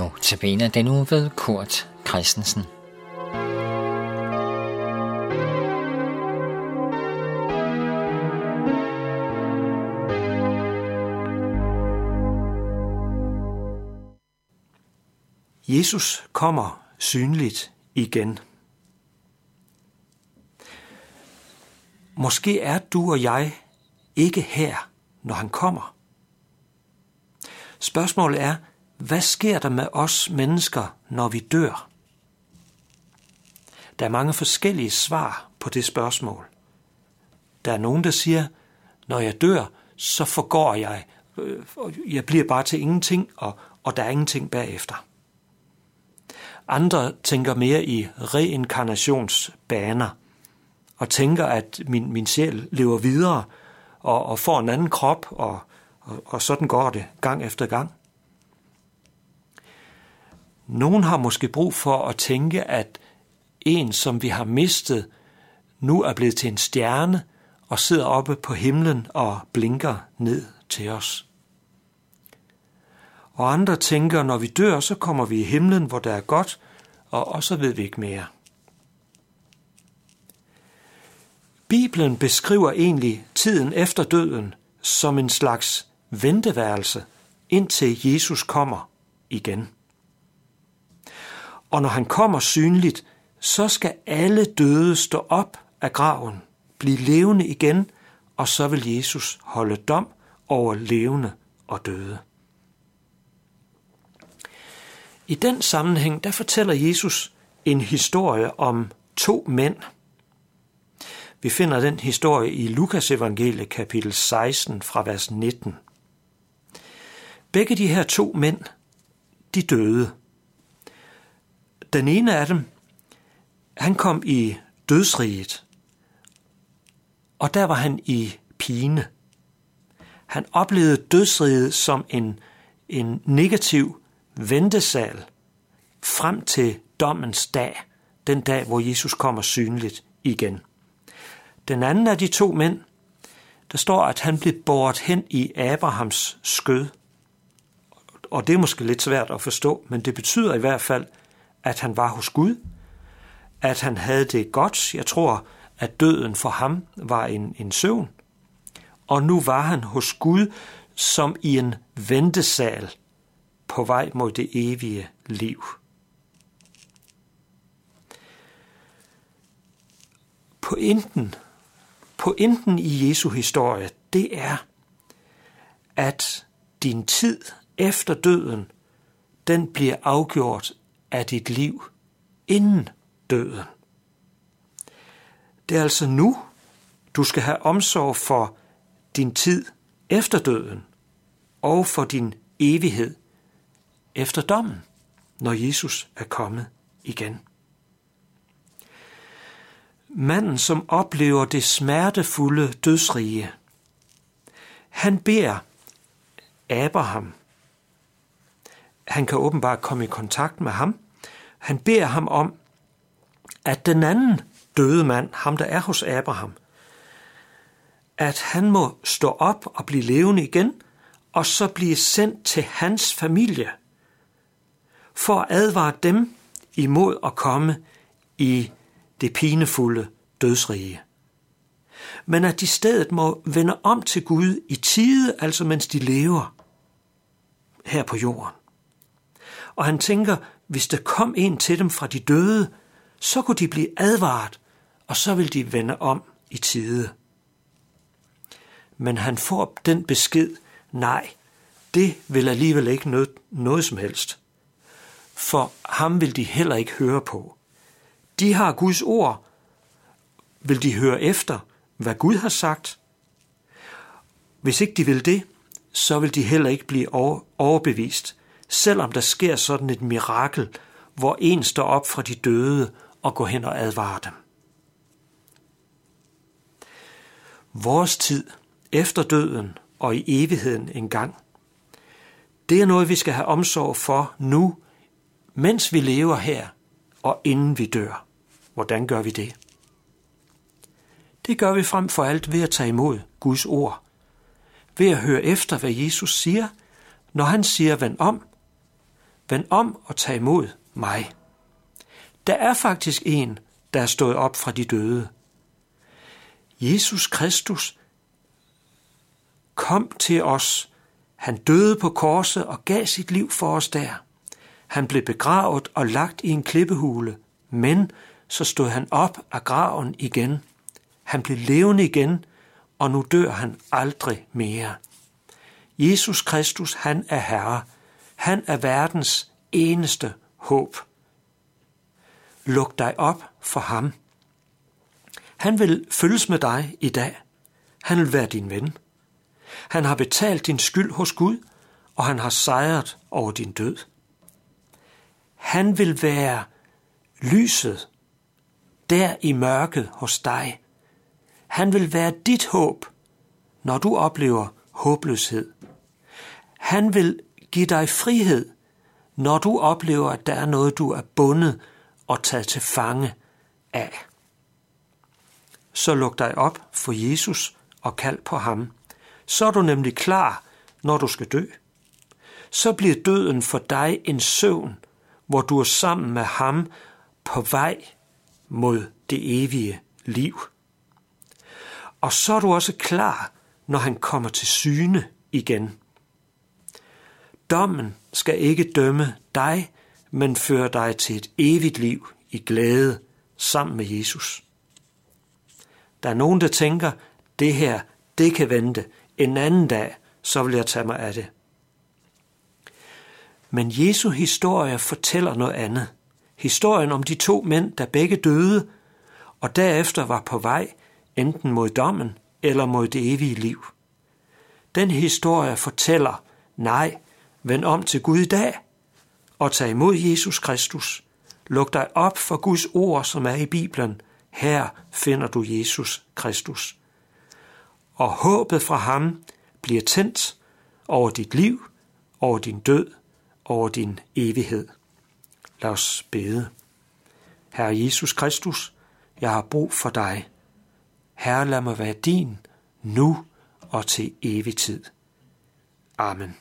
Notabene den uge ved Kurt Christensen. Jesus kommer synligt igen. Måske er du og jeg ikke her, når han kommer. Spørgsmålet er, hvad sker der med os mennesker, når vi dør? Der er mange forskellige svar på det spørgsmål. Der er nogen, der siger, når jeg dør, så forgår jeg. Øh, jeg bliver bare til ingenting, og, og der er ingenting bagefter. Andre tænker mere i reinkarnationsbaner og tænker, at min, min sjæl lever videre og, og får en anden krop, og, og, og sådan går det gang efter gang. Nogen har måske brug for at tænke, at en, som vi har mistet, nu er blevet til en stjerne og sidder oppe på himlen og blinker ned til os. Og andre tænker, når vi dør, så kommer vi i himlen, hvor der er godt, og, og så ved vi ikke mere. Bibelen beskriver egentlig tiden efter døden som en slags venteværelse, indtil Jesus kommer igen. Og når han kommer synligt, så skal alle døde stå op af graven, blive levende igen, og så vil Jesus holde dom over levende og døde. I den sammenhæng, der fortæller Jesus en historie om to mænd. Vi finder den historie i Lukas evangelie kapitel 16 fra vers 19. Begge de her to mænd, de døde. Den ene af dem, han kom i dødsriget, og der var han i pine. Han oplevede dødsriget som en, en negativ ventesal frem til dommens dag, den dag, hvor Jesus kommer synligt igen. Den anden af de to mænd, der står, at han blev båret hen i Abrahams skød. Og det er måske lidt svært at forstå, men det betyder i hvert fald, at han var hos Gud, at han havde det godt. Jeg tror, at døden for ham var en, en søvn. Og nu var han hos Gud som i en ventesal på vej mod det evige liv. Pointen, pointen i Jesu historie, det er, at din tid efter døden, den bliver afgjort af dit liv inden døden. Det er altså nu, du skal have omsorg for din tid efter døden og for din evighed efter dommen, når Jesus er kommet igen. Manden, som oplever det smertefulde dødsrige, han beder Abraham. Han kan åbenbart komme i kontakt med ham. Han beder ham om, at den anden døde mand, ham der er hos Abraham, at han må stå op og blive levende igen, og så blive sendt til hans familie, for at advare dem imod at komme i det pinefulde dødsrige. Men at de stedet må vende om til Gud i tide, altså mens de lever her på jorden. Og han tænker, hvis der kom en til dem fra de døde, så kunne de blive advaret, og så vil de vende om i tide. Men han får den besked, nej, det vil alligevel ikke noget, noget som helst. For ham vil de heller ikke høre på. De har Guds ord. Vil de høre efter, hvad Gud har sagt? Hvis ikke de vil det, så vil de heller ikke blive overbevist, selvom der sker sådan et mirakel, hvor en står op fra de døde og går hen og advarer dem. Vores tid efter døden og i evigheden engang, det er noget, vi skal have omsorg for nu, mens vi lever her og inden vi dør. Hvordan gør vi det? Det gør vi frem for alt ved at tage imod Guds ord. Ved at høre efter, hvad Jesus siger, når han siger, vend om. Vend om og tag imod mig. Der er faktisk en, der er stået op fra de døde. Jesus Kristus kom til os. Han døde på korset og gav sit liv for os der. Han blev begravet og lagt i en klippehule, men så stod han op af graven igen. Han blev levende igen, og nu dør han aldrig mere. Jesus Kristus, han er Herre. Han er verdens eneste håb. Luk dig op for ham. Han vil følges med dig i dag. Han vil være din ven. Han har betalt din skyld hos Gud, og han har sejret over din død. Han vil være lyset der i mørket hos dig. Han vil være dit håb, når du oplever håbløshed. Han vil give dig frihed, når du oplever, at der er noget, du er bundet og taget til fange af. Så luk dig op for Jesus og kald på ham. Så er du nemlig klar, når du skal dø. Så bliver døden for dig en søvn, hvor du er sammen med ham på vej mod det evige liv. Og så er du også klar, når han kommer til syne igen. Dommen skal ikke dømme dig, men føre dig til et evigt liv i glæde sammen med Jesus. Der er nogen, der tænker, det her, det kan vente. En anden dag, så vil jeg tage mig af det. Men Jesu historie fortæller noget andet. Historien om de to mænd, der begge døde, og derefter var på vej enten mod dommen eller mod det evige liv. Den historie fortæller, nej, vend om til Gud i dag og tag imod Jesus Kristus. Luk dig op for Guds ord, som er i Bibelen. Her finder du Jesus Kristus. Og håbet fra ham bliver tændt over dit liv, over din død, over din evighed. Lad os bede. Herre Jesus Kristus, jeg har brug for dig. Herre, lad mig være din, nu og til evig tid. Amen.